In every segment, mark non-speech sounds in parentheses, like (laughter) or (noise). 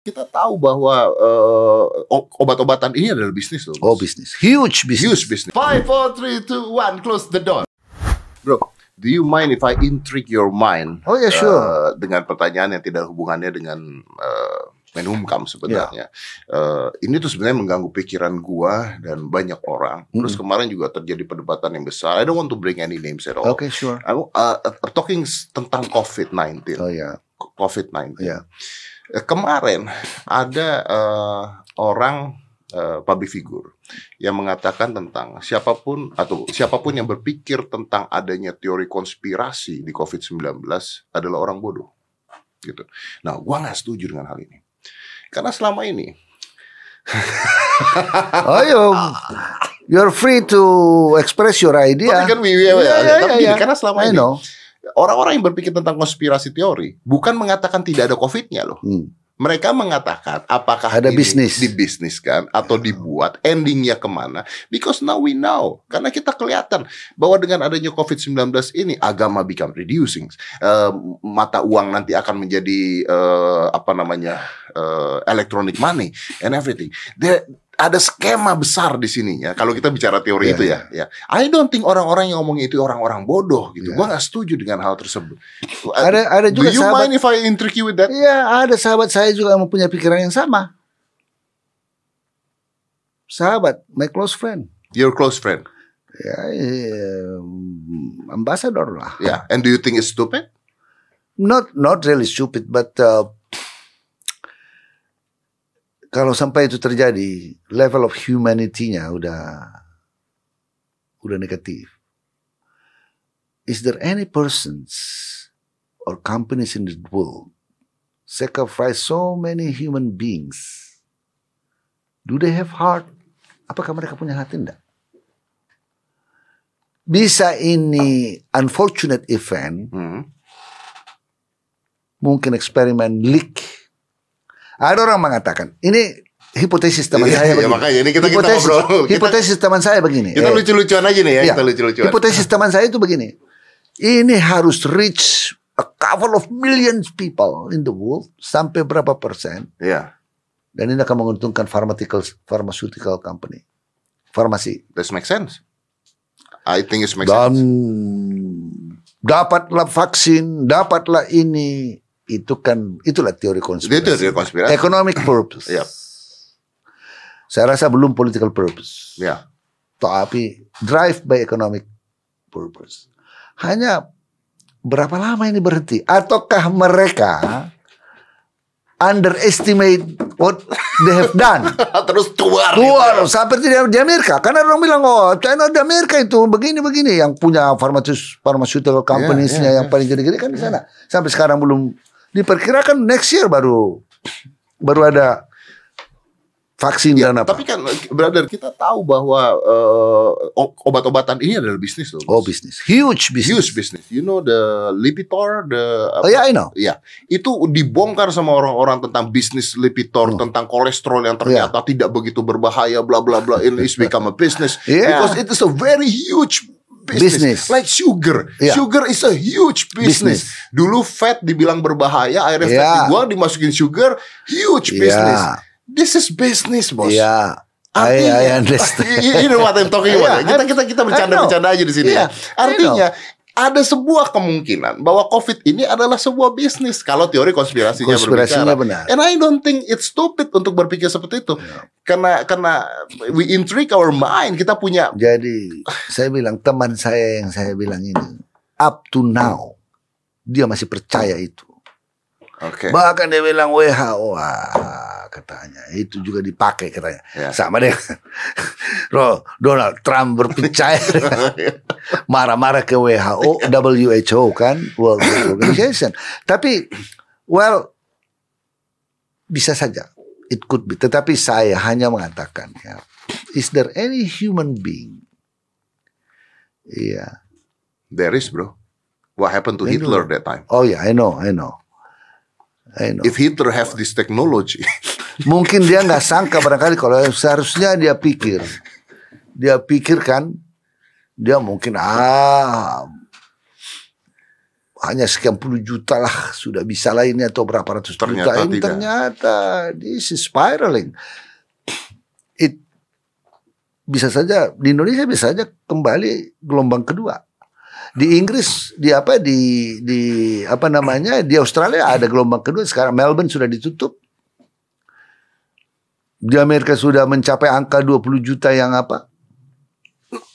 kita tahu bahwa uh, obat-obatan ini adalah bisnis loh. Oh bisnis, huge bisnis. Huge business. Five, four, three, two, one, close the door. Bro, do you mind if I intrigue your mind? Oh ya yeah, sure. Uh, dengan pertanyaan yang tidak hubungannya dengan uh, Menhumkam sebenarnya. Yeah. Uh, ini tuh sebenarnya mengganggu pikiran gua dan banyak orang. Mm. Terus kemarin juga terjadi perdebatan yang besar. I don't want to bring any names at all. Okay, sure. Aku uh, talking tentang COVID-19. Oh ya. Yeah. COVID-19. Yeah. Eh, kemarin ada uh, orang uh, public figure yang mengatakan tentang siapa pun atau siapa pun yang berpikir tentang adanya teori konspirasi di COVID-19 adalah orang bodoh. Gitu. Nah, gua nggak setuju dengan hal ini. Karena selama ini (laughs) Ayo, you're free to express your idea. Tapi kan, ya, ya, tapi ya, karena selama I ini know orang-orang yang berpikir tentang konspirasi teori bukan mengatakan tidak ada COVID-nya loh. Hmm. Mereka mengatakan apakah ada bisnis dibisniskan atau dibuat endingnya ke mana? Because now we know karena kita kelihatan bahwa dengan adanya COVID-19 ini agama become reducing, uh, mata uang nanti akan menjadi uh, apa namanya uh, electronic money and everything. There, ada skema besar di sini ya. Kalau kita bicara teori yeah, itu ya, yeah. ya. I don't think orang-orang yang ngomong itu orang-orang bodoh gitu. Yeah. Gua nggak setuju dengan hal tersebut. Ada ada juga Do you sahabat, mind if I intrigue you with that? Iya, ada sahabat saya juga yang mempunyai pikiran yang sama. Sahabat, my close friend. Your close friend. Ya, um, ambassador lah. Yeah, and do you think it's stupid? Not not really stupid, but uh, kalau sampai itu terjadi, level of humanity-nya udah udah negatif. Is there any persons or companies in the world sacrifice so many human beings? Do they have heart? Apakah mereka punya hati enggak? Bisa ini unfortunate event, hmm. mungkin eksperimen leak ada orang mengatakan ini hipotesis teman iya, saya iya, begini. Ya, makanya ini kita, hipotesis, kita ngobrol. Hipotesis kita, teman saya begini. Kita eh, lucu-lucuan aja nih ya, ya, kita lucu-lucuan. Hipotesis (laughs) teman saya itu begini. Ini harus reach a couple of millions people in the world sampai berapa persen? Iya. Dan ini akan menguntungkan pharmaceutical pharmaceutical company. Farmasi. That makes sense. I think it makes Dan sense. dapatlah vaksin, dapatlah ini itu kan itulah teori konspirasi. Itu teori konspirasi. Economic purpose. Yep. Saya rasa belum political purpose. Ya. Tapi drive by economic purpose. Hanya berapa lama ini berhenti? Ataukah mereka underestimate what they have done. (laughs) Terus keluar. Keluar gitu. seperti di, di Amerika. Karena orang bilang oh China di Amerika itu begini-begini yang punya pharmaceutical companies-nya yeah, yeah, yang yeah. paling gede-gede kan di sana. Sampai sekarang belum diperkirakan next year baru baru ada vaksin ya, dan apa. Tapi kan brother kita tahu bahwa uh, obat-obatan ini adalah bisnis loh. Oh bisnis, huge bisnis. Huge bisnis. You know the Lipitor, the Oh ya yeah, I know. Ya itu dibongkar sama orang-orang tentang bisnis Lipitor, hmm. tentang kolesterol yang ternyata yeah. tidak begitu berbahaya, bla bla bla. Ini is become a business (laughs) yeah. because it is a very huge business. business. Like sugar. Yeah. Sugar is a huge business. business. Dulu fat dibilang berbahaya, akhirnya yeah. fat dibuang dimasukin sugar, huge business. Yeah. This is business, bos. Yeah. Artinya, I, I understand. (laughs) You know what I'm talking about. Yeah, kita kita kita bercanda-bercanda aja di sini. Yeah, Artinya ada sebuah kemungkinan bahwa COVID ini adalah sebuah bisnis kalau teori konspirasinya, konspirasinya berbicara. benar. And I don't think it's stupid untuk berpikir seperti itu. Yeah. Karena karena we intrigue our mind, kita punya. Jadi saya bilang teman saya yang saya bilang ini up to now dia masih percaya itu. Okay. Bahkan dia bilang WHO, wah katanya itu juga dipakai katanya. Yeah. Sama deh. (laughs) Donald Trump berpercaya (laughs) marah-marah ke WHO, WHO kan, World Health Organization. Tapi, well, bisa saja, it could be. Tetapi saya hanya mengatakan, ya, is there any human being? Iya. Yeah. There is, bro. What happened to I Hitler know. that time? Oh yeah, I know, I know. If Hitler have this technology, (laughs) mungkin dia nggak sangka barangkali kalau seharusnya dia pikir, dia pikirkan, dia mungkin ah hanya sekian puluh juta lah sudah bisa lah ini atau berapa ratus Ternyata juta ini tidak. ternyata this is spiraling. It bisa saja di Indonesia bisa saja kembali gelombang kedua. Di Inggris di apa di di apa namanya di Australia ada gelombang kedua sekarang Melbourne sudah ditutup. Di Amerika sudah mencapai angka 20 juta yang apa?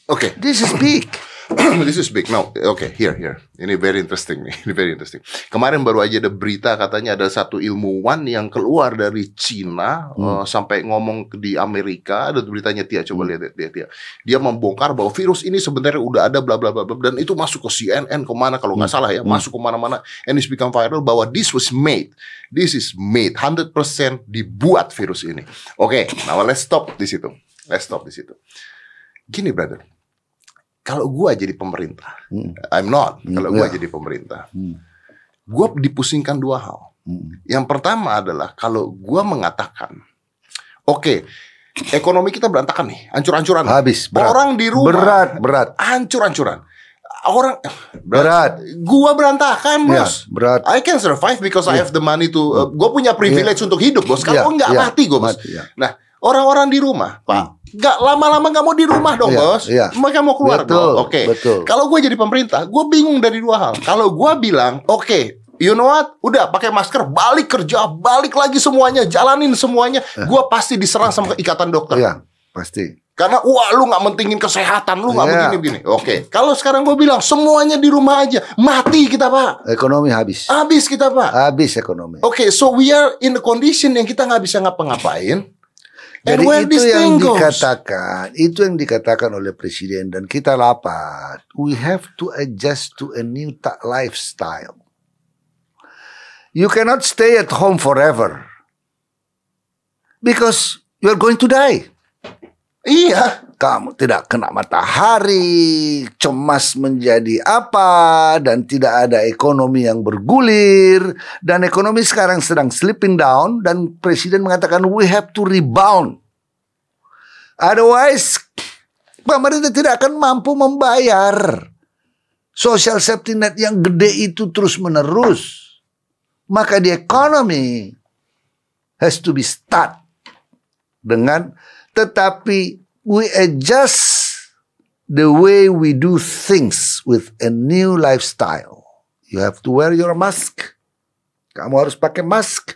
Oke, This is big. (clears throat) this is big. No, oke, here, here. Ini very interesting nih. (laughs) Ini very interesting. Kemarin baru aja ada berita katanya ada satu ilmuwan yang keluar dari Cina Hmm. eh, sampai ngomong di Amerika. Ada beritanya Tia, coba lihat dia, Tia. Dia membongkar bahwa virus ini sebenarnya udah ada bla bla bla bla dan itu masuk ke CNN ke mana kalau nggak salah ya, masuk ke mana-mana and it's become viral bahwa this was made. This is made 100% dibuat virus ini. Oke, now let's stop di situ. Let's stop di situ. Gini, brother kalau gua jadi pemerintah, Hmm. I'm not. Hmm, Kalau gua ya. jadi pemerintah, Hmm. gua dipusingkan dua hal. Hmm. Yang pertama adalah kalau gua mengatakan, oke, ekonomi kita berantakan nih, hancur-hancuran. Habis berat. Orang di rumah berat berat hancur-hancuran. Orang berat. gua berantakan, Ya, bos. berat. I can survive because I have the money to. uh, gua punya privilege untuk hidup, bos. Kalau Ya, enggak ya, mati, gua, bos. mati, ya. Nah, orang-orang di rumah, Pak, nggak lama-lama nggak mau di rumah dong, Iya, bos. iya. Mereka mau keluar Betul, dong. Oke. betul. Kalau gue jadi pemerintah, gue bingung dari dua hal. Kalau gue bilang, oke, you know what? Udah pakai masker, balik kerja, balik lagi semuanya, jalanin semuanya. Gue pasti diserang sama ikatan dokter. Iya, pasti. Karena wah lu nggak mentingin kesehatan, lu nggak Iya. begini begini. Oke. Kalau sekarang gue bilang semuanya di rumah aja, mati kita pak, Ekonomi habis. habis kita pak. Habis ekonomi. Oke, so we are in the condition yang kita nggak bisa ngapa-ngapain. Jadi itu yang goes? dikatakan, itu yang dikatakan oleh presiden dan kita lapat. We have to adjust to a new lifestyle. You cannot stay at home forever. Because you're going to die. Iya. Kamu tidak kena matahari, cemas menjadi apa, dan tidak ada ekonomi yang bergulir, dan ekonomi sekarang sedang slipping down, dan presiden mengatakan we have to rebound. Otherwise, pemerintah tidak akan mampu membayar social safety net yang gede itu terus menerus. Maka di ekonomi has to be start dengan tetapi we adjust the way we do things with a new lifestyle. You have to wear your mask. Kamu harus pakai mask.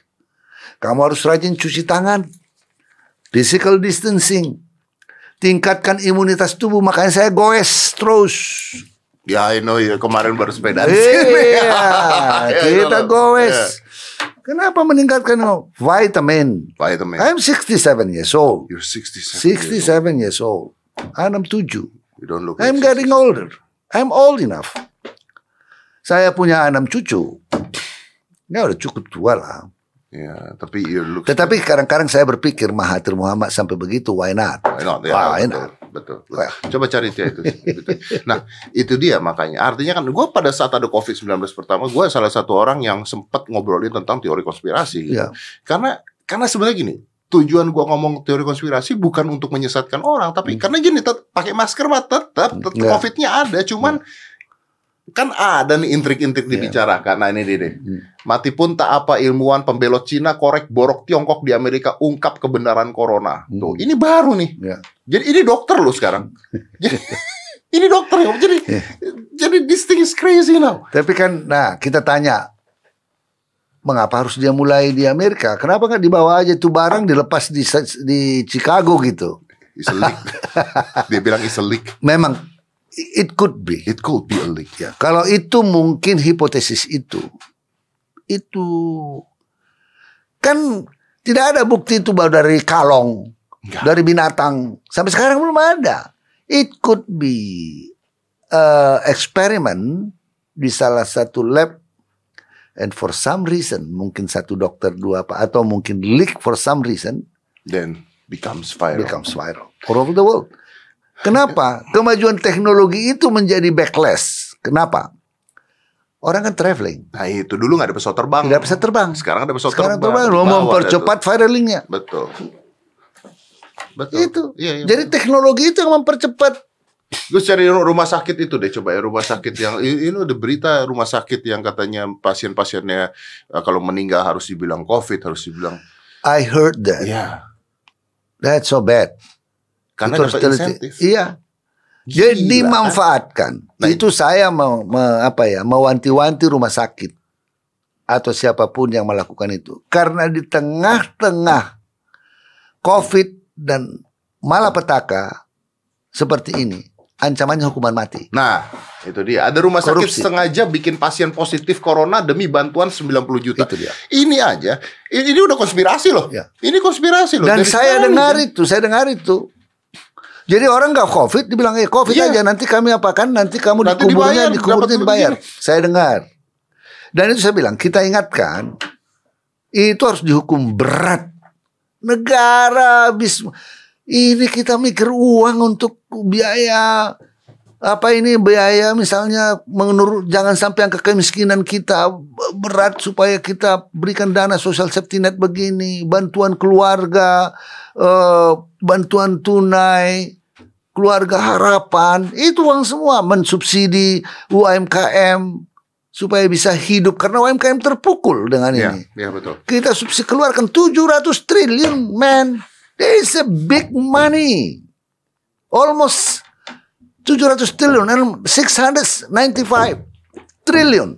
Kamu harus rajin cuci tangan. Physical distancing. Tingkatkan imunitas tubuh. Makanya saya goes terus. Ya, I know ya kemarin baru sepeda di sini. Iya, (laughs) Ya, kita goes. Ya. Kenapa meningkatkan vitamin? Vitamin. I'm 67 years old. You're 67. 67 years old. I'm 7. You don't look I'm like getting older. I'm old enough. Saya punya enam cucu. Ya udah cukup tua lah. Ya, tapi you look Tetapi kadang-kadang saya berpikir Mahathir Muhammad sampai begitu, why not? Why not? Ya, Why not? Betul, betul. Why? Coba cari dia itu. itu. Nah, itu dia makanya. Artinya kan gue pada saat ada COVID-19 pertama, gue salah satu orang yang sempat ngobrolin tentang teori konspirasi. Gitu. Ya. Karena karena sebenarnya gini, tujuan gua ngomong teori konspirasi bukan untuk menyesatkan orang, tapi karena gini, pakai masker mah tetap, tetap Hmm. Ya. COVID-nya ada, cuman kan ada nih intrik-intrik Ya. dibicarakan. Nah ini dia deh. Hmm. Mati pun tak apa ilmuwan pembelot Cina korek borok Tiongkok di Amerika ungkap kebenaran corona. Tuh, Hmm. ini baru nih. Ya. Jadi ini dokter loh sekarang. (laughs) jadi, ini dokter ya. Jadi Ya. jadi this thing is crazy now. Tapi kan, nah kita tanya, mengapa harus dia mulai di Amerika? Kenapa nggak dibawa aja tuh barang dilepas di di Chicago gitu? Leak. (laughs) Dia bilang leak. Memang it could be. It could be a leak. Ya, kalau itu mungkin hipotesis itu, itu kan tidak ada bukti itu baru dari kalong, Enggak. dari binatang. Sampai sekarang belum ada. It could be uh, eksperimen di salah satu lab and for some reason mungkin satu dokter dua apa atau mungkin leak for some reason Then becomes viral. becomes viral all over the world. Kenapa? Kemajuan teknologi itu menjadi backlash. Kenapa? Orang kan traveling, Nah itu dulu nggak ada pesawat terbang. tidak bisa terbang. Sekarang ada pesawat Sekarang terbang. terbang, lo mempercepat viralingnya. Betul. Betul. Itu. Iya, iya, Jadi teknologi itu yang mempercepat Gue cari rumah sakit itu deh coba ya rumah sakit yang ini ada berita rumah sakit yang katanya pasien-pasiennya uh, kalau meninggal harus dibilang covid harus dibilang I heard that. ya That's so bad. Karena Itu dapat insentif. Iya. Jadi Gila. dimanfaatkan. Nah, itu saya mau me- apa ya, mewanti-wanti rumah sakit atau siapa pun yang melakukan itu. Karena di tengah-tengah COVID dan malapetaka seperti ini, ancamannya hukuman mati. Nah, itu dia. Ada rumah sakit Korupsi. sengaja bikin pasien positif corona demi bantuan 90 juta. Itu dia. Ini aja, ini, udah konspirasi loh. Ya. Ini konspirasi loh. Dan Dari saya dengar kan. itu, saya dengar itu. Jadi orang nggak covid, dibilang eh covid Iya. aja nanti kami apakan, nanti kamu Nanti dikuburnya, dibayar, dikuburnya dibayar. begini. Saya dengar. Dan itu saya bilang kita ingatkan, itu harus dihukum berat. Negara habis ini kita mikir uang untuk biaya apa ini biaya misalnya menurut jangan sampai angka kemiskinan kita berat supaya kita berikan dana social safety net begini bantuan keluarga eh, bantuan tunai keluarga harapan. Itu uang semua. Mensubsidi UMKM supaya bisa hidup. Karena UMKM terpukul dengan Ya, ini. ya betul. kita subsidi keluarkan 700 triliun man. That is a big money. Almost 700 triliun and 695 triliun.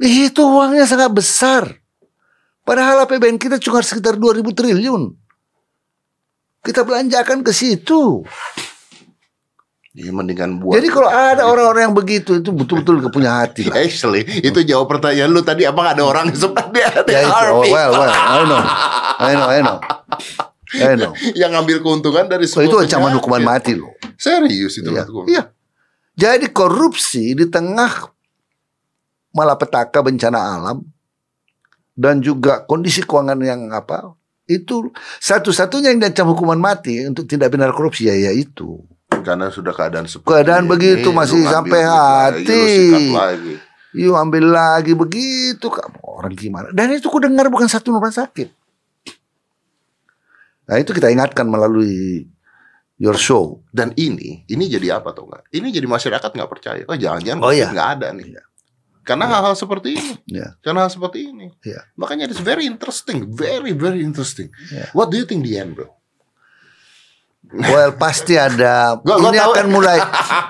Itu uangnya sangat besar. Padahal APBN kita cuma sekitar 2000 triliun kita belanjakan ke situ Ya, mendingan buat. jadi kalau ada orang-orang yang begitu itu betul-betul gak punya hati lah. (laughs) Actually, itu jawab pertanyaan lu tadi. Apakah ada orang seperti ada Ya oh, army well, well, I know, I know, I know, I know. yang ngambil keuntungan dari Oh, sebuah itu ancaman hukuman mati loh. Serius itu Iya. Iya. Jadi korupsi di tengah malapetaka bencana alam dan juga kondisi keuangan yang apa itu satu-satunya yang diancam hukuman mati untuk tindak pidana korupsi ya yaitu Karena sudah keadaan seperti Keadaan ini, begitu masih sampai hati. lagi. you ambil lagi begitu kamu orang gimana dan itu ku dengar bukan satu rumah sakit nah itu kita ingatkan melalui your show Dan ini, ini jadi apa tuh nggak? Ini jadi masyarakat nggak percaya. Oh jangan-jangan Oh, iya. nggak ada nih. Iya. Karena hal-hal seperti ini. ya Karena hal seperti ini. Iya. Makanya it's very interesting, very very interesting. Iya. What do you think the end, bro? Well pasti ada. (laughs) Gua- gua ini tahu. akan mulai.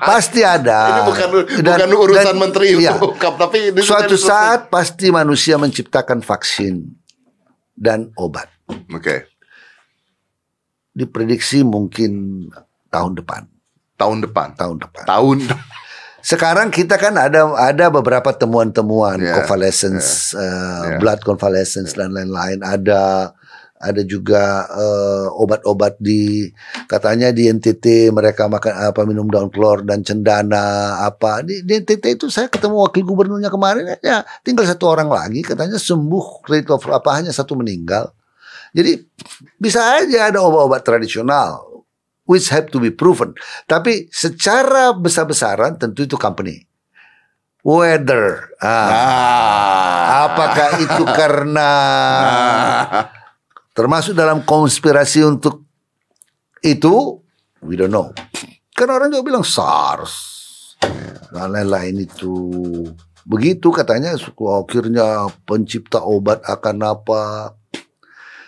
Pasti ada. (laughs) ini bukan Dan- bukan urusan dan- menteri iya. hukum, (laughs) tapi ini Suatu saat pasti manusia menciptakan vaksin dan obat. Oke, Diprediksi mungkin tahun depan. tahun depan. Tahun depan. Tahun Sekarang kita kan ada ada beberapa temuan-temuan Yeah, convalescence, uh, yeah. blood convalescence dan lain-lain. Ada ada juga uh, obat-obat di katanya di NTT mereka makan apa minum daun kelor dan cendana apa. Di, di NTT itu saya ketemu wakil gubernurnya kemarin ya tinggal satu orang lagi katanya sembuh rate of apa hanya satu meninggal. Jadi bisa aja ada obat-obat tradisional which have to be proven. Tapi secara besar-besaran tentu itu company. Weather ah, Ah. apakah itu (laughs) karena Ah. termasuk dalam konspirasi untuk itu we don't know. Kan orang juga bilang SARS. Dan lain-lain itu. Begitu katanya akhirnya pencipta obat akan apa?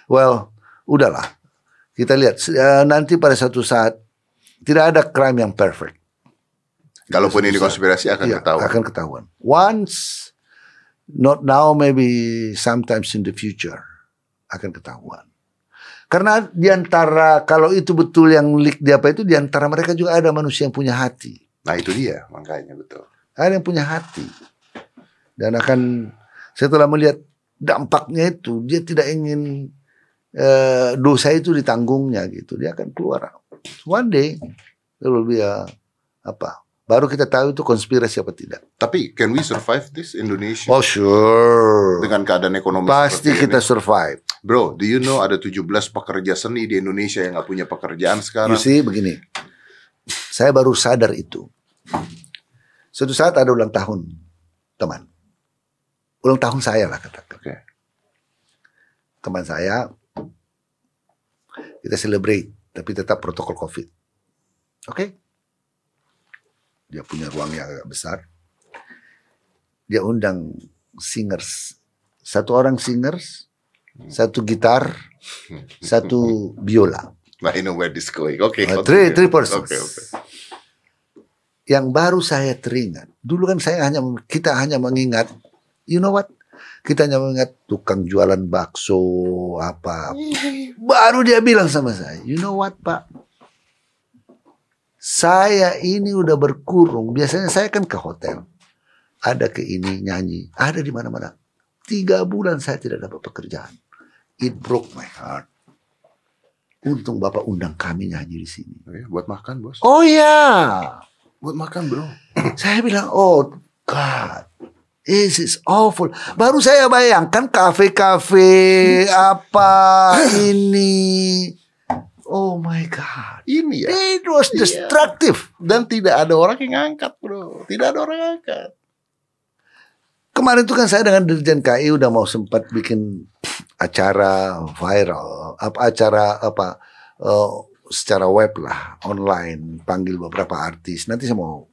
Well udahlah kita lihat eh, nanti pada satu saat tidak ada crime yang perfect. Kalaupun ini konspirasi akan Iya, ketahuan. akan ketahuan. Once not now maybe sometimes in the future akan ketahuan. Karena di antara kalau itu betul yang leak di apa itu di antara mereka juga ada manusia yang punya hati. Nah itu dia makanya betul. ada yang punya hati. Dan akan setelah melihat dampaknya itu dia tidak ingin eh, dosa itu ditanggungnya gitu. Dia akan keluar. One day there will be a apa baru kita tahu itu konspirasi apa tidak. Tapi can we survive this Indonesia? Oh sure. Dengan keadaan ekonomi pasti kita ini? survive. Bro, do you know ada 17 pekerja seni di Indonesia yang nggak punya pekerjaan you sekarang? see begini. Saya baru sadar itu. Suatu saat ada ulang tahun teman. Ulang tahun saya lah katakan. Oke. teman saya kita celebrate tapi tetap protokol covid Oke. Dia punya ruang yang agak besar. Dia undang singers. Satu orang singers, satu gitar, (laughs) satu biola. I know where this going. Oke. Uh, continue. three three persons. Oke, oke. Yang baru saya teringat. Dulu kan saya hanya kita hanya mengingat, you know what? Kita hanya mengingat tukang jualan bakso apa. Baru dia bilang sama saya, you know what Pak? Saya ini udah berkurung. Biasanya saya kan ke hotel. Ada ke ini nyanyi. Ada di mana-mana. Tiga bulan saya tidak dapat pekerjaan. It broke my heart. Untung Bapak undang kami nyanyi di sini. Oh iya, buat makan, Bos. Oh ya. Buat makan, Bro. Saya bilang, oh God, this is awful. Baru saya bayangkan kafe-kafe apa ini. Oh my God. Ini ya. It was Iya. destructive. Dan tidak ada orang yang ngangkat, Bro. Tidak ada orang yang ngangkat. Kemarin itu kan saya dengan Dirjen KI udah mau sempat bikin acara viral, apa acara apa eh, secara web lah, online, panggil beberapa artis. Nanti saya mau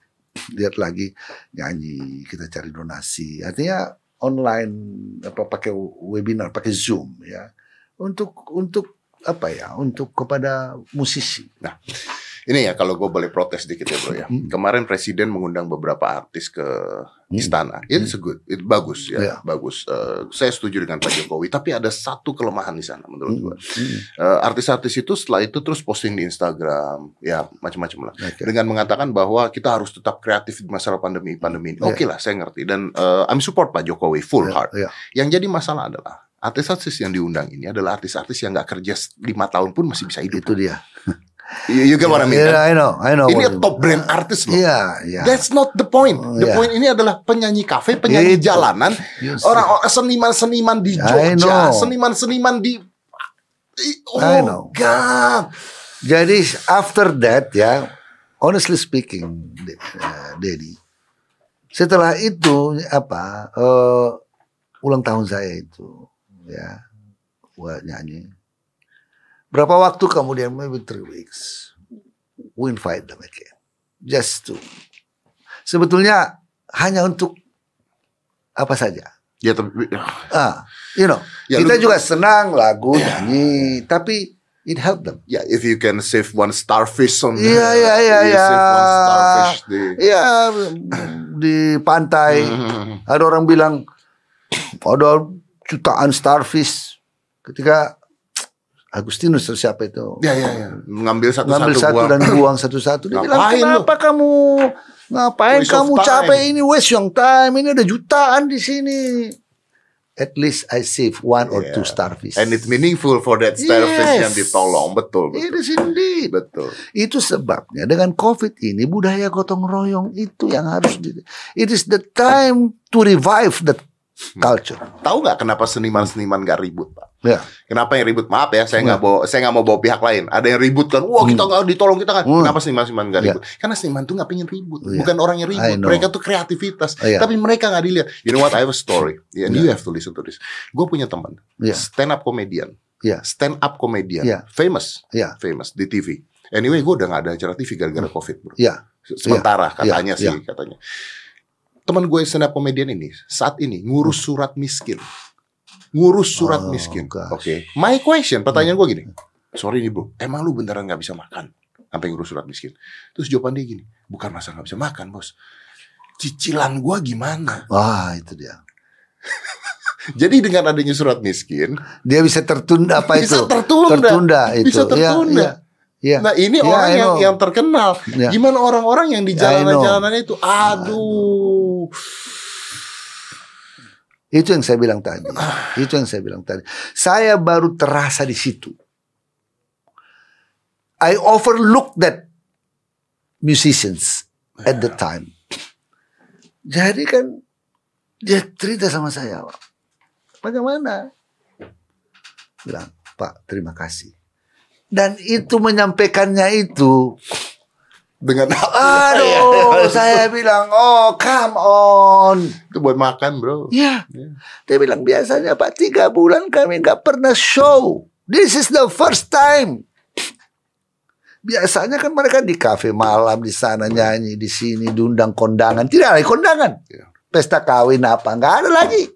lihat lagi nyanyi, kita cari donasi. Artinya online apa pakai webinar, pakai Zoom ya. Untuk untuk apa ya? Untuk kepada musisi. Ini ya kalau gue boleh protes dikit ya bro ya. Hmm. Kemarin presiden mengundang bebeberapa artis ke istana. Itu good, itu bagus ya, Iya. bagus. Eh, saya setuju dengan Pak Jokowi. Tapi ada satu kelemahan di sana menurut gue. Hmm. Eh, artis-artis itu setelah itu terus posting di Instagram, ya macam-macam lah. Oke. Dengan mengatakan bahwa kita harus tetap kreatif di masalah pandemi pandemi ini. Iya. Oke lah, saya ngerti dan eh, I'm support Pak Jokowi full Ya, heart. ya. Yang jadi masalah adalah artis-artis yang diundang ini adalah artis-artis yang nggak kerja lima tahun pun masih bisa hidup. Itu dia. You, you get what I mean? Yeah, kan? I know, I know. Ini what top brand artis loh. Iya, iya. That's not the point. The yeah. point ini adalah penyanyi kafe, penyanyi Itu. jalanan, orang seniman-seniman di Jogja, seniman-seniman di Oh I know. God. Jadi after that ya, honestly speaking, De- eh, Dedi, setelah itu apa eh, ulang tahun saya itu ya buat nyanyi. Berapa waktu kemudian maybe three weeks, we invite them again, just to sebetulnya hanya untuk apa saja. Ya tapi Ah, you know, Ya, kita lu- juga senang lagu nyanyi, tapi it help them. ya if you can save one starfish on Iya, iya, iya, you iya. save one starfish di Ya di pantai Hmm. ada orang bilang ada jutaan starfish ketika Agustinus atau siapa itu Ya ya ya. Ngambil satu-satu ngambil satu buang. dan buang satu-satu dia bilang kenapa kamu ngapain Waste kamu time." capek ini waste your time ini ada jutaan di sini at least I save one or Yeah. two starfish And it's meaningful for that starfish Yes. yang ditolong. Betul. It Betul. is indeed betul. Itu sebabnya dengan COVID ini budaya gotong royong itu yang harus di, it is the time to revive that culture. Tahu nggak kenapa seniman-seniman nggak ribut, Pak? Ya. Kenapa yang ribut? Maaf ya, saya nggak bawa, saya nggak mau bawa pihak lain. Ada yang ribut kan, wah kita nggak ditolong kita kan. Hmm. Kenapa seniman-seniman nggak Ya. ribut? Karena seniman tuh nggak pengen ribut, Iya. bukan orang yang ribut. Mereka tuh kreativitas, iya. tapi mereka nggak dilihat. You know what? I have a story, and you Ya. have to listen to this. Gue punya teman, Ya. stand up comedian, Ya. stand up comedian, Ya. famous, Ya. famous di TV. Anyway, gue udah nggak ada acara TV gara-gara COVID, bro. Ya. Sementara Ya. katanya Ya. sih, katanya. Teman gue stand up comedian ini saat ini ngurus surat miskin ngurus surat Oh, miskin. Oke. My question, pertanyaan gue gini. Sorry nih bro, emang lu beneran nggak bisa makan sampai ngurus surat miskin? Terus jawaban dia gini, bukan masalah nggak bisa makan bos. Cicilan gue gimana? Wah, itu dia. (laughs) Jadi dengan adanya surat miskin, Dia bisa tertunda apa Bisa itu? tertunda. Tertunda itu. Bisa tertunda. Ya, ya. nah ini Ya, orang yang yang terkenal. Ya. Gimana orang-orang yang di jalanan-jalanan itu? Aduh. Itu yang saya bilang tadi. Itu yang saya bilang tadi. Saya baru terasa di situ. I overlook that musicians at the time. Jadi kan dia cerita sama saya, Pak. Bagaimana? Bilang, Pak, terima kasih. Dan itu menyampaikannya itu Dengan (laughs) Aduh, (laughs) saya bilang, oh come on. itu buat makan bro. Ya, Ya. dia bilang biasanya Pak tiga bulan kami nggak pernah show. This is the first time. Biasanya kan mereka di kafe malam di sana nyanyi di sini diundang kondangan. Tidak ada kondangan. Iya. Pesta kawin apa nggak ada lagi.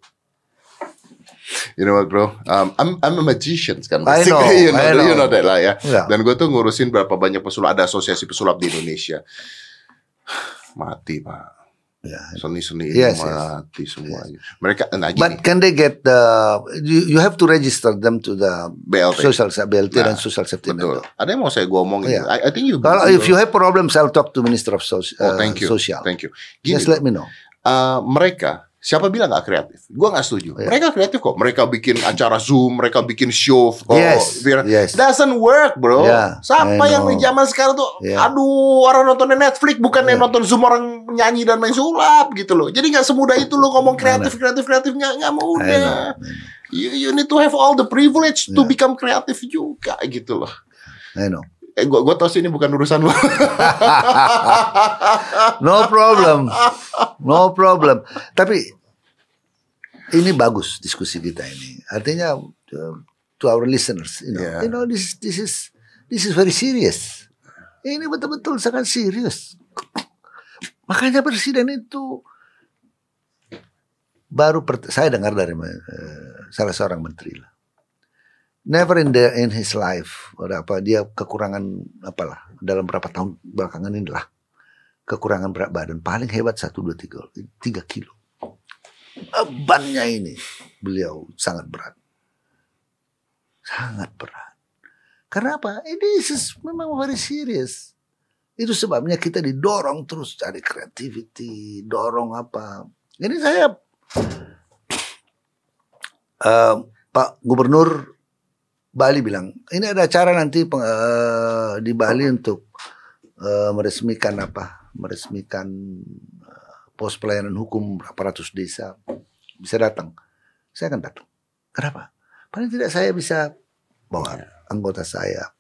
You know what bro? Um, I'm I'm a magician kan. I know, (laughs) you know, I know. you know that lah ya. Iya. Dan gue tuh ngurusin berapa banyak pesulap ada asosiasi pesulap di Indonesia. (sighs) Mati pak. Ya. Seni-seni Yes, itu yes. mati semuanya. Mereka nah But gini, can they get the you, you have to register them to the BLT. social BLT dan Nah, social safety net. Betul. Ada yang mau saya gue omongin. Iya. I, I think you. Kalau if you have problems, I'll talk to Minister of Social. Oh, thank you. Social. Thank you. Gini, Just let me know. uh, mereka siapa bilang nggak kreatif? Gua nggak setuju. Iya. Mereka kreatif kok. Mereka bikin acara Zoom, mereka bikin show. kok. Yes, biar yes. doesn't work, bro. Yeah, Siapa yang di zaman sekarang tuh, Yeah. aduh, orang nontonnya Netflix bukan yang Yeah. nonton Zoom orang nyanyi dan main sulap gitu loh. Jadi nggak semudah itu lo ngomong kreatif, kreatif, kreatif nggak nggak mudah. You, you need to have all the privilege to Yeah. become kreatif juga gitu loh. I know. Eh, gua, gua tau sih ini bukan urusan lo. (laughs) No problem. No problem. Tapi ini bagus diskusi kita ini. Artinya uh, to our listeners, you know, Yeah. you know this this is this is very serious. Ini betul-betul sangat serius. Makanya presiden itu baru saya dengar dari uh, salah seorang menteri lah. Never in the in his life. Ada dia kekurangan apalah dalam berapa tahun belakangan inilah kekurangan berat badan. Paling hebat satu dua tiga tiga kilo. Bebannya ini beliau sangat berat. Sangat berat. Karena apa ini is memang very serious. Itu sebabnya kita didorong terus cari creativity dorong apa. Ini saya eh, Pak Gubernur Bali bilang ini ada acara nanti peng- eh, di Bali untuk eh, meresmikan apa? Meresmikan eh, pos pelayanan hukum berapa ratus desa. Bisa datang. Saya akan datang. Kenapa? Paling tidak saya bisa bawa anggota saya.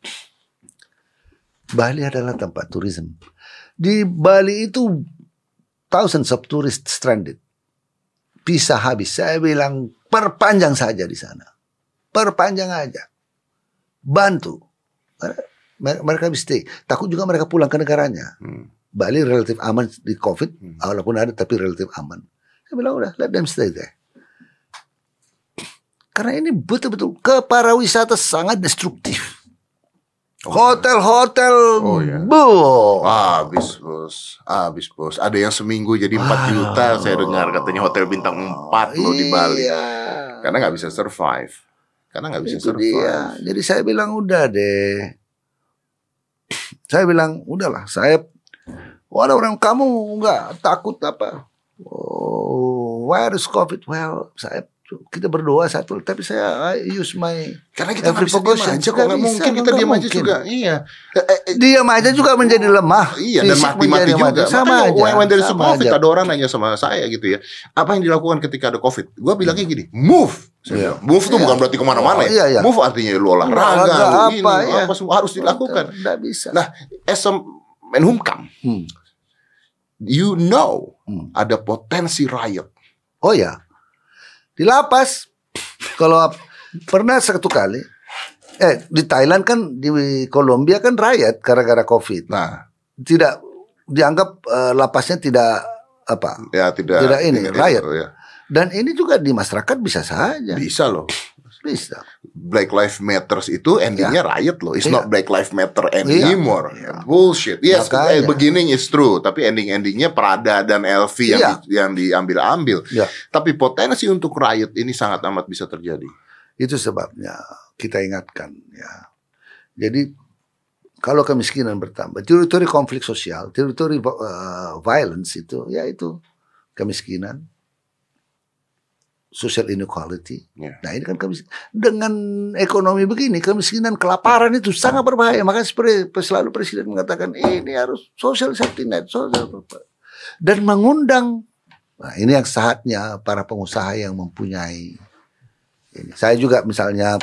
Bali adalah tempat tourism di Bali itu thousands of tourists stranded. Bisa habis. Saya bilang perpanjang saja di sana. Perpanjang aja bantu Mer- mereka bisa stay takut juga mereka pulang ke negaranya Hmm. Bali relatif aman di COVID, Hmm. walaupun ada tapi relatif aman. Saya bilang udah, let them stay there. Karena ini betul-betul ke para wisata sangat destruktif. Hotel-hotel, Oh, iya. bu. Habis bos, habis bos. Ada yang seminggu jadi 4 juta saya dengar katanya hotel bintang 4 loh di Bali. Iya. Karena nggak bisa survive. Karena nggak bisa Itu survive. dia. Jadi saya bilang udah deh. Saya bilang udahlah. Saya, waduh orang kamu nggak takut apa? Oh, virus COVID. Well, saya kita berdoa satu, tapi saya I use my Karena kita nggak bisa diam aja kok Nggak mungkin kita nggak diam aja juga. Iya. Eh, eh, eh, diam aja juga menjadi lemah. Iya dan mati-mati menjadi juga. mati. Sama Makanya aja. when there is sama COVID aja. ada orang nanya sama saya gitu ya. Apa yang dilakukan ketika ada COVID? Gue bilangnya gini, move. Iya. Move tuh Iya. bukan berarti ke mana-mana Oh, ya. iya, iya. Move artinya lu olahraga, lu apa, ini, iya. apa semua harus dilakukan. Nggak bisa. Nah, as a Menhumkam, Hmm. you know Hmm. ada potensi riot. Oh ya, di lapas kalau pernah satu kali, eh di Thailand kan di Kolombia kan riot gara-gara COVID. Nah, Tidak dianggap eh, lapasnya tidak apa. ya tidak Tidak ini, tidak- riot. ya. Dan ini juga di masyarakat bisa saja, Bisa loh. bisa. Black Lives Matters itu endingnya riot loh. It's Iya. not Black Lives Matter Iya. anymore. Iya. Bullshit. Yes, Makanya. eh, beginning is true, tapi ending-endingnya Prada dan LV yang Iya. di- yang diambil-ambil. Ya, Tapi potensi untuk riot ini sangat amat bisa terjadi. itu sebabnya kita ingatkan ya. Jadi kalau kemiskinan bertambah, teori-teori konflik sosial, teori-teori eh, violence itu, ya itu kemiskinan, social inequality. Ya. Nah ini kan kemis- dengan ekonomi begini, kemiskinan, kelaparan itu sangat berbahaya. Makanya seperti selalu presiden mengatakan ini harus social safety net, social dan mengundang. Nah ini yang saatnya para pengusaha yang mempunyai. Ini. Saya juga misalnya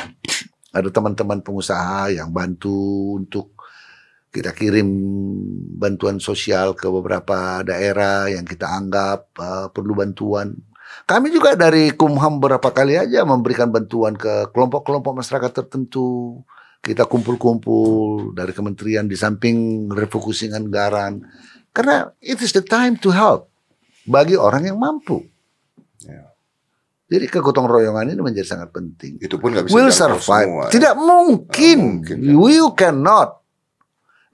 ada teman-teman pengusaha yang bantu untuk kita kirim bantuan sosial ke beberapa daerah yang kita anggap uh, perlu bantuan. Kami juga dari Kumham beberapa kali aja memberikan bantuan ke kelompok-kelompok masyarakat tertentu. kita kumpul-kumpul dari kementerian di samping refocusing anggaran karena it is the time to help bagi orang yang mampu. Ya. Jadi kegotong royongan ini menjadi sangat penting. Itu pun nggak bisa Will jangkau survive. semua, ya. Tidak mungkin. mungkin, ya. You cannot.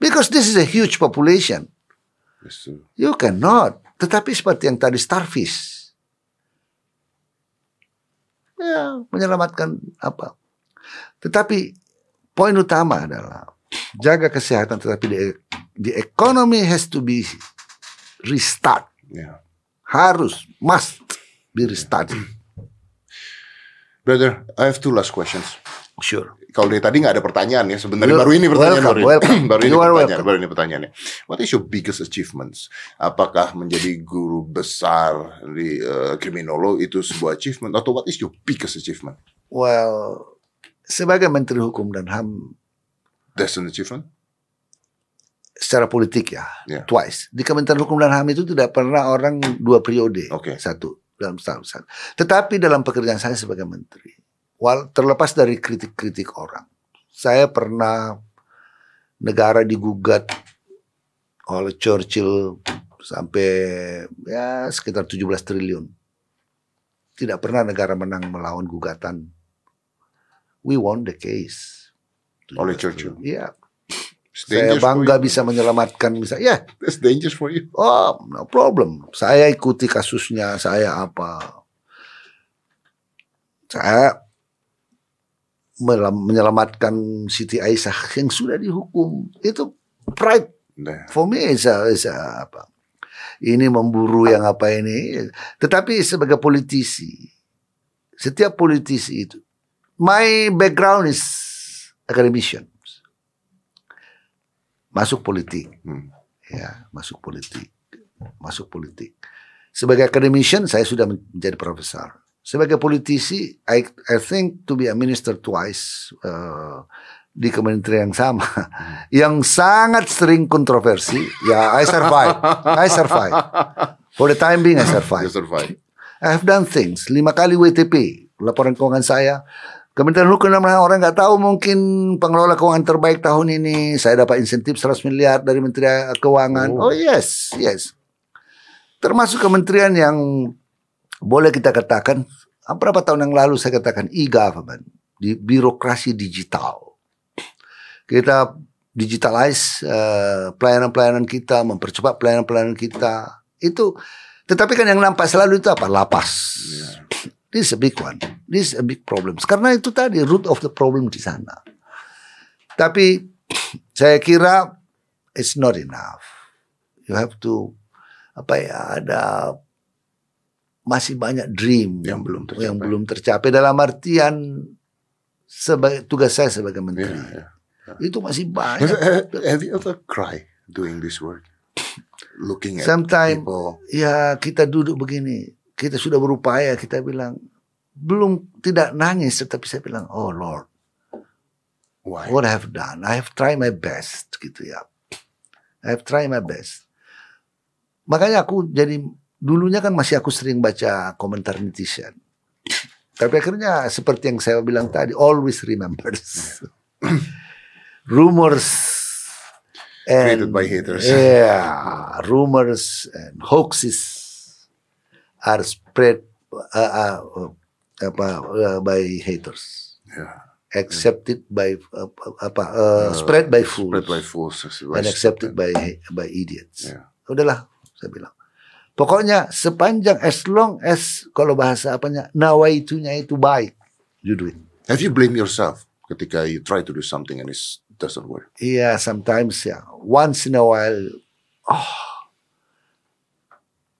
Because this is a huge population. You cannot. Tetapi seperti yang tadi starfish. Ya, menyelamatkan apa. Tetapi poin utama adalah jaga kesehatan tetapi the, the economy has to be restart. Ya. Harus, must be restarted. Brother, I have two last questions. Sure. Kalau dari tadi nggak ada pertanyaan ya sebenarnya baru ini pertanyaan welcome, (clears throat) baru welcome. baru ini pertanyaan welcome. baru ini pertanyaannya. What is your biggest achievements? Apakah menjadi guru besar di uh, kriminolog itu sebuah achievement atau what is your biggest achievement? Well, sebagai Menteri Hukum dan HAM That's an achievement. secara politik ya, Ya. twice. Di Kementerian Hukum dan HAM itu tidak pernah orang dua periode, Oke. satu dalam setahun. satu. Tetapi dalam pekerjaan saya sebagai menteri, terlepas dari kritik-kritik orang, saya pernah negara digugat oleh Churchill sampai ya sekitar 17 triliun. Tidak pernah negara menang melawan gugatan. We won the case. Oleh 17 Churchill. Iya, saya bangga bisa menyelamatkan bisa ya That's dangerous for you. oh no problem saya ikuti kasusnya saya apa saya menyelamatkan Siti Aisyah yang sudah dihukum. Itu pride Nah, for me is a, is a- apa? Ini memburu yang apa ini? Tetapi sebagai politisi setiap politisi itu my background is academician masuk politik. Hmm. ya masuk politik. Masuk politik. Sebagai academician saya sudah men- menjadi profesor sebagai politisi I I think to be a minister twice uh, di kementerian yang sama (laughs) yang sangat sering kontroversi ya I survive I survive for the time being I survive survive. I have done things lima kali WTP laporan keuangan saya Kementerian Hukum dan orang nggak tahu mungkin pengelola keuangan terbaik tahun ini saya dapat insentif 100 miliar dari Menteri Keuangan. Oh. Oh, yes, yes. Termasuk kementerian yang boleh kita katakan beberapa tahun yang lalu saya katakan e-government di birokrasi digital. Kita digitalize eh, pelayanan-pelayanan kita, mempercepat pelayanan-pelayanan kita. Itu tetapi kan yang nampak selalu itu apa? Lapas. This is a big one. This is a big problem. Karena itu tadi root of the problem di sana. Tapi saya kira it's not enough. You have to apa ya ada masih banyak dream Yang belum tercapai. yang belum tercapai dalam artian sebagai tugas saya sebagai Yeah, menteri yeah. itu masih banyak. have- have you ever cry doing this work? Looking at Sometimes people. ya kita duduk begini, kita sudah berupaya, kita bilang belum tidak nangis, tetapi saya bilang, oh Lord, Why? what I have done, I have tried my best, gitu ya. I have tried my best. Makanya aku jadi dulunya kan masih aku sering baca komentar netizen. Tapi akhirnya seperti yang saya bilang tadi, always remembers. (coughs) rumors Created by haters. Yeah, rumors and hoaxes are spread uh, uh, uh, apa, uh, by haters, Yeah. accepted by uh, apa uh, spread by fools, Spread by fools. and accepted by by idiots. Yeah. Udahlah, saya bilang. Pokoknya sepanjang as long as kalau bahasa apanya nawaitunya itu baik, you do it. Have you blame yourself ketika you try to do something and it doesn't work? Iya, sometimes ya. Once in a while, oh,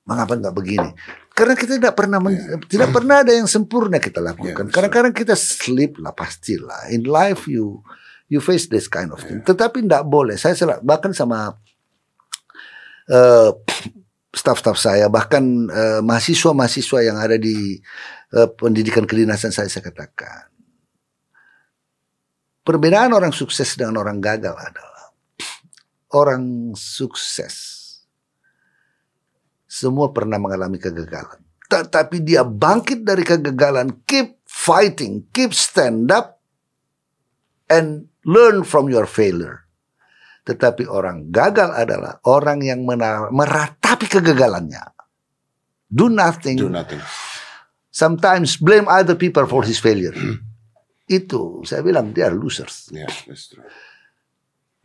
mengapa nggak begini? Karena kita tidak pernah men- tidak pernah ada yang sempurna kita lakukan. Yeah, Kadang-kadang kita slip lah pastilah. In life you you face this kind of thing. Tetapi tidak boleh. Saya sel- bahkan sama eh, staff-staff saya, bahkan eh, mahasiswa-mahasiswa yang ada di eh, pendidikan kedinasan saya saya katakan. Perbedaan orang sukses dengan orang gagal adalah orang sukses semua pernah mengalami kegagalan. Tetapi dia bangkit dari kegagalan, keep fighting, keep stand up, and learn from your failure. Tetapi orang gagal adalah orang yang meratapi kegagalannya. Do nothing. Do nothing. Sometimes blame other people for his failure. (clears throat) Itu saya bilang dia losers. Yeah, that's true.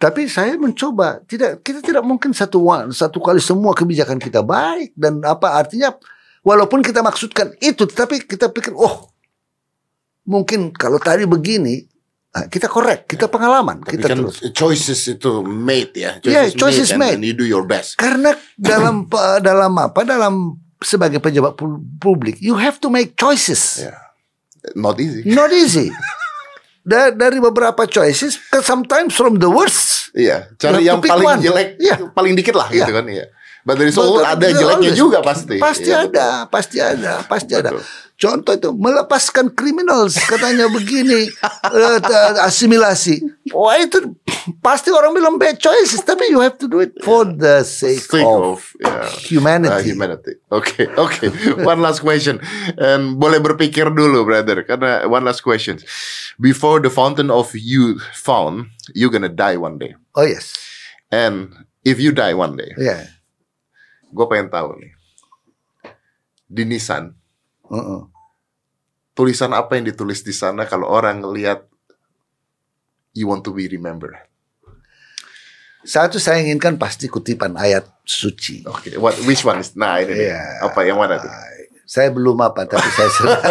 Tapi saya mencoba tidak kita tidak mungkin satu satu kali semua kebijakan kita baik dan apa artinya walaupun kita maksudkan itu tapi kita pikir oh mungkin kalau tadi begini kita korek, kita pengalaman, Tapi kita kan terus. choices itu made ya. Choices, Yeah, choices made, made. and you do your best. Karena (laughs) dalam dalam apa? Dalam sebagai pejabat pu- publik, you have to make choices. Yeah. Not easy. Not easy. (laughs) Da- dari beberapa choices, sometimes from the worst. Iya, cari You yang paling one. jelek, Iya. paling dikit lah gitu Iya. kan ya. But there is all, Betul, ada betul, jeleknya always. juga pasti. Pasti Iya, ada, pasti ada, pasti ada. Contoh itu melepaskan criminals katanya begini (laughs) eh, asimilasi. Wah itu pasti orang bilang bad choices, tapi you have to do it for the sake, Sake of, of, yeah. humanity. Uh, humanity. Oke, oke. (laughs) One last question. And boleh berpikir dulu, brother. Karena one last question. Before the fountain of youth found, you gonna die one day. Oh yes, And if you die one day, yeah. gue pengen tahu nih. Di Nissan, Uh-uh. tulisan apa yang ditulis di sana kalau orang ngelihat you want to be remembered? Satu saya inginkan pasti kutipan ayat suci. Oke, what which one is? Nah, ini nih. Iya. Apa yang mana tuh? Saya belum apa, tapi saya (laughs) sedang.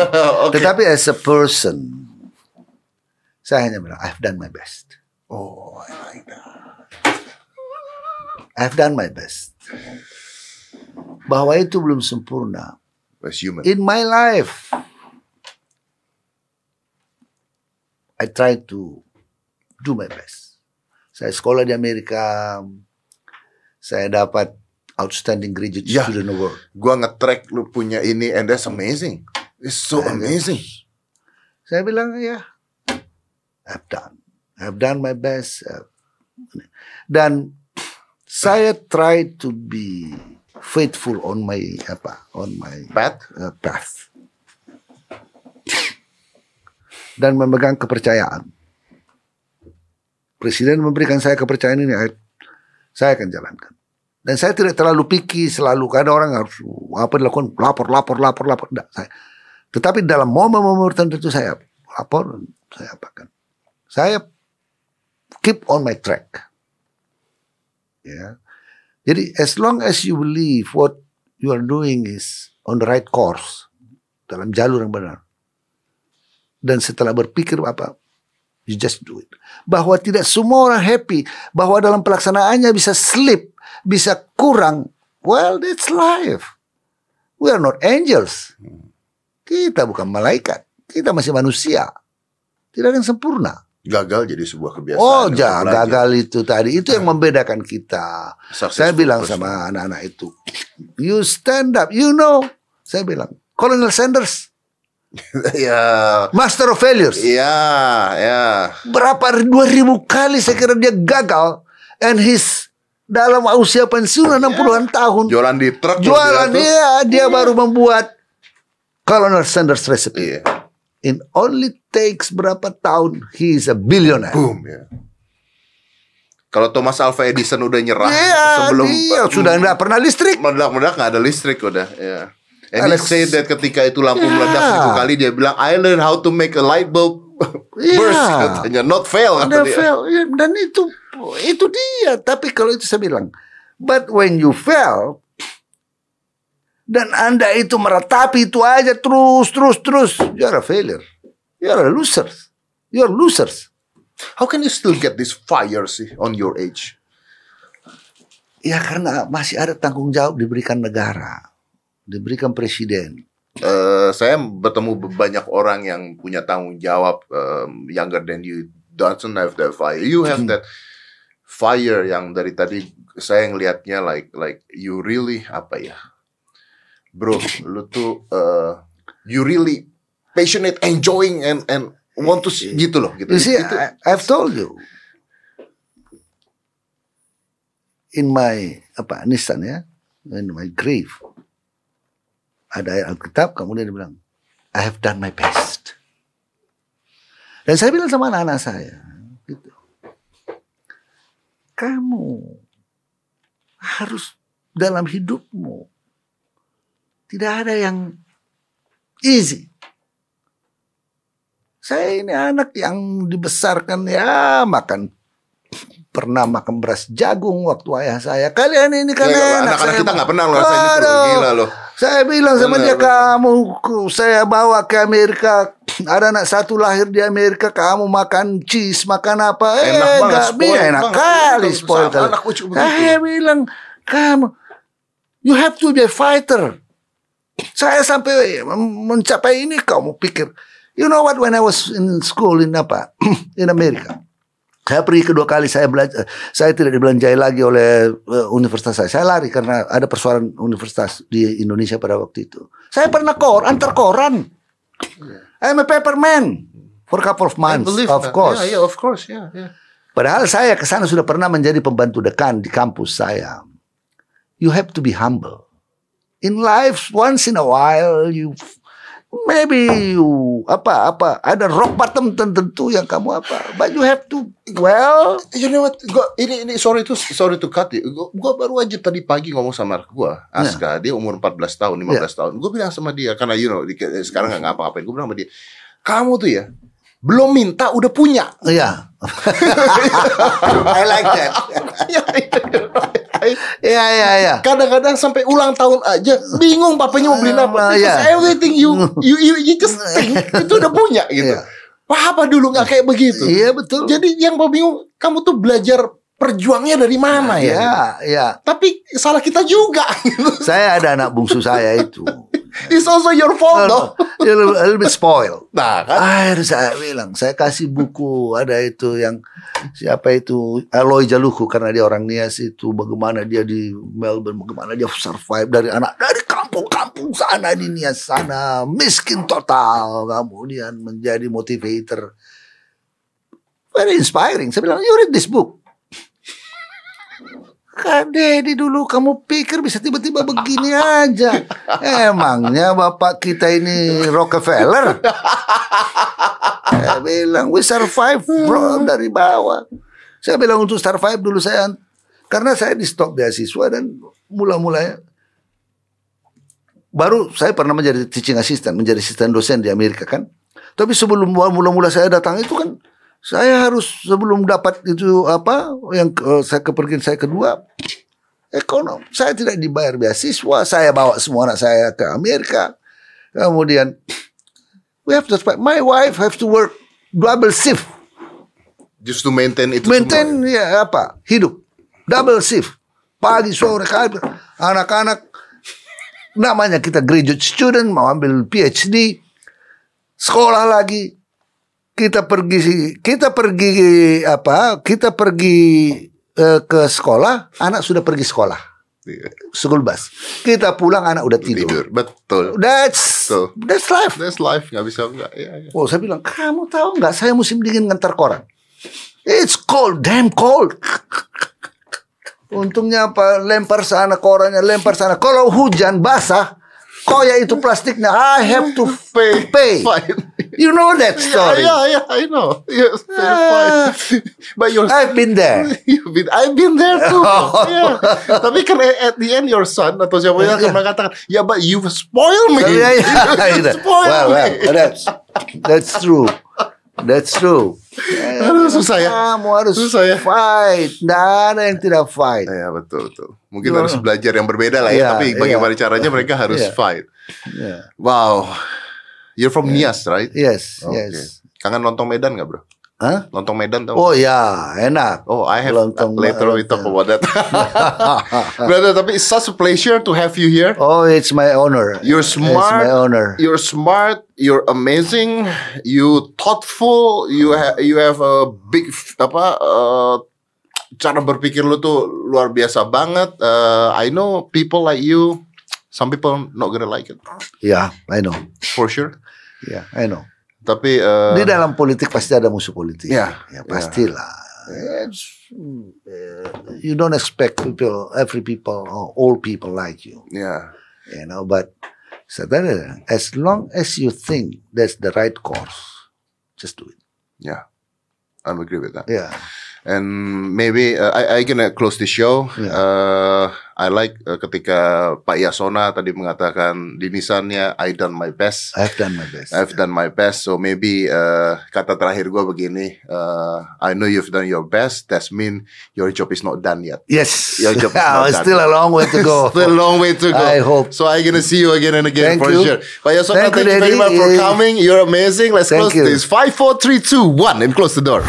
Oke. Tetapi as a person, saya hanya bilang, I've done my best. Oh, I like that. I've done my best. Bahwa itu belum sempurna. As human. In my life, I try to do my best. Saya sekolah di Amerika, saya dapat outstanding graduate Ya. student award. Gua nge-track lu punya ini and that's amazing. It's so amazing. Saya bilang ya, I've done, I've done my best. Dan saya try to be faithful on my apa, on my Pat, uh, path. Dan memegang kepercayaan. Presiden memberikan saya kepercayaan ini, saya akan jalankan. Dan saya tidak terlalu picky selalu ada orang harus apa dilakukan lapor lapor lapor lapor Nggak, saya. Tetapi dalam momen-momen tertentu saya lapor saya apakan. Saya keep on my track. Ya. Jadi as long as you believe what you are doing is on the right course dalam jalur yang benar. Dan setelah berpikir apa, you just do it. Bahwa tidak semua orang happy, bahwa dalam pelaksanaannya bisa slip, bisa kurang. Well, that's life. We are not angels. Kita bukan malaikat. Kita masih manusia. Tidak ada yang sempurna. Gagal jadi sebuah kebiasaan. Oh, untuk ja, belajar. gagal itu tadi. Itu yang membedakan kita. Successful Saya bilang person. sama anak-anak itu, you stand up, you know. Saya bilang, Colonel Sanders, (laughs) ya, master of failures. ya, ya. Berapa dua ribu kali saya kira dia gagal, and his dalam usia pensiun 60-an tahun. Jualan di truk. Jualan dia. dia, dia baru membuat Colonel Sanders recipe. Iya. In only takes berapa tahun, he is a billionaire. Boom, ya. Kalau Thomas Alva Edison udah nyerah Iya, sebelum dia sudah tidak pernah listrik. meledak-meledak nggak ada listrik udah, ya. And he Alex- said that ketika itu lampu Ya. meledak seribu kali dia bilang I learn how to make a light bulb (laughs) Iya. burst katanya, not fail kata dia. fail. Ya, dan itu itu dia. Tapi kalau itu saya bilang, but when you fail dan anda itu meratapi itu aja terus terus terus, you are a failure. You are a loser. You are losers. How can you still get this fire sih on your age? Ya karena masih ada tanggung jawab diberikan negara, diberikan presiden. Eh, saya bertemu banyak orang yang punya tanggung jawab um, younger than you doesn't have that fire. You have that fire yang dari tadi saya ngelihatnya like like you really apa ya, bro, lu tuh eh, you really passionate, enjoying and and want to see, gitu loh gitu. You see, Itu- I, I've told you. In my apa Nissan ya, in my grave ada ayat Alkitab, kemudian dia bilang, I have done my best. Dan saya bilang sama anak-anak saya, gitu. kamu harus dalam hidupmu tidak ada yang easy. Saya ini anak yang dibesarkan ya makan pernah makan beras jagung waktu ayah saya. Kalian ini kan Ya, enak. anak-anak Saya kita nggak pernah ngerasain itu loh, gila loh. Saya bilang sama dia kamu saya bawa ke Amerika. Ada anak satu lahir di Amerika, kamu makan cheese, makan apa? Enak eh, banget, nggak bisa, enak banget. kali spoil kali. anak begitu. Saya bilang kamu, you have to be a fighter. Saya sampai men- mencapai ini kamu pikir. You know what when I was in school in apa? (clears throat) in Amerika. Saya pergi kedua kali saya belajar saya tidak dibelanjai lagi oleh eh, universitas saya. Saya lari karena ada persoalan universitas di Indonesia pada waktu itu. Saya pernah kor antar koran. I'm a paper man for a couple of months, of that. course. Yeah, yeah, of course, yeah, yeah. Padahal saya ke sana sudah pernah menjadi pembantu dekan di kampus saya. You have to be humble. In life, once in a while, you maybe you apa apa ada rock bottom tertentu yang kamu apa, but you have to well. You know what? Gua, ini ini sorry to sorry to cut you. Gua, gua baru aja tadi pagi ngomong sama anak gua, Aska. Dia umur 14 tahun, 15 tahun. Gua bilang sama dia karena you know di- sekarang nggak ngapa-ngapain. Gua bilang sama dia, kamu tuh ya belum minta udah punya. Iya. (laughs) I like that. (laughs) Iya iya iya. Kadang-kadang sampai ulang tahun aja bingung papanya mau beliin apa. Ah, Because iya. everything you (laughs) you you, you just think itu udah punya gitu. Iya. Papa dulu nggak kayak begitu. Iya betul. Jadi yang gua bingung, kamu tuh belajar perjuangnya dari mana ya? Iya iya. Tapi salah kita juga. Saya ada anak bungsu saya itu. It's also your fault. Dia a little, a little bit spoiled. (laughs) Nah kan. Akhirnya saya bilang, saya kasih buku ada itu yang siapa itu Aloy Jaluku karena dia orang Nias itu bagaimana dia di Melbourne, bagaimana dia survive dari anak dari kampung-kampung sana di Nias sana miskin total kemudian menjadi motivator. Very inspiring. Saya bilang, you read this book. Kak Dedi dulu kamu pikir bisa tiba-tiba begini aja. Emangnya bapak kita ini Rockefeller? Saya bilang, we survive bro dari bawah. Saya bilang untuk survive dulu saya, karena saya di stop beasiswa dan mula-mulanya baru saya pernah menjadi teaching assistant, menjadi asisten dosen di Amerika kan. Tapi sebelum mula-mula saya datang itu kan saya harus sebelum dapat itu apa yang eh, saya kepergian saya kedua ekonom. Saya tidak dibayar beasiswa saya bawa semua anak saya ke Amerika. Kemudian we have to my wife have to work double shift. Just to maintain itu maintain semua. ya apa hidup. Double shift. Pagi sore kali anak-anak namanya kita graduate student mau ambil PhD sekolah lagi kita pergi kita pergi apa kita pergi eh, ke sekolah anak sudah pergi sekolah Iya. school bus kita pulang anak udah tidur, Tidur, betul. that's Betul. that's life That's life, nggak bisa nggak. Ya, ya. Oh saya bilang kamu tahu nggak saya musim dingin ngantar koran. It's cold, damn cold. Untungnya apa lempar sana korannya lempar sana. Kalau hujan basah, koya itu plastiknya I have to Pay, pay. fine. You know that story. Yeah, yeah, I know. Yes, Ah. (laughs) But you're I've been there. (laughs) You've been, I've been there too. (laughs) Oh. Yeah. Tapi kan at the end your son atau siapa yang akan mengatakan, ya but you've spoiled me. Yeah, yeah. You've spoiled well, well, me. that's that's true. That's true. Aduh, susah ya. Kamu harus Susah ya. fight. Tidak ada yang tidak fight. Ya betul betul. Mungkin harus belajar yang berbeda lah ya. Iya, tapi iya. bagaimana caranya mereka harus Iya. fight. Yeah. Wow. You're from Nias, right? Yes, Oke. yes. Kangen lontong Medan nggak bro? Hah? Lontong Medan tau? Oh ya, enak. Oh, I have Lontong later we talk lontong. about that. Brother, tapi it's such a pleasure to have you here. Oh, it's my honor. You're It's smart. my honor. You're smart. You're amazing. You thoughtful. You have you have a big apa uh, cara berpikir lu tuh luar biasa banget. Uh, I know people like you. Some people not gonna like it Ya, I know. for sure. Ya, I know. Tapi uh, Di dalam politik pasti ada musuh politik. Iya, ya pastilah. It's, uh, you don't expect people, every people, or all people like you, yeah, you know. But sebenarnya, as long as you think that's the right course, just do it. yeah, I'm agree with that. Yeah. And maybe uh, I I gonna close the show. Yeah. Uh, I like uh, ketika Pak Yasona tadi mengatakan di nisannya I done my best. I've done my best. I've done my best. So maybe uh, kata terakhir gue begini. Uh, I know you've done your best. That mean your job is not done yet. Yes. Your job is not (laughs) Oh, done. still a long way to go. (laughs) Still a long way to go. I hope. So I'm gonna see you again and again Thank for you. sure. Pak Yasona, Thank thank, you, very much for coming. You're amazing. Let's Thank close you. this. Five, four, three, two, one, and close the door.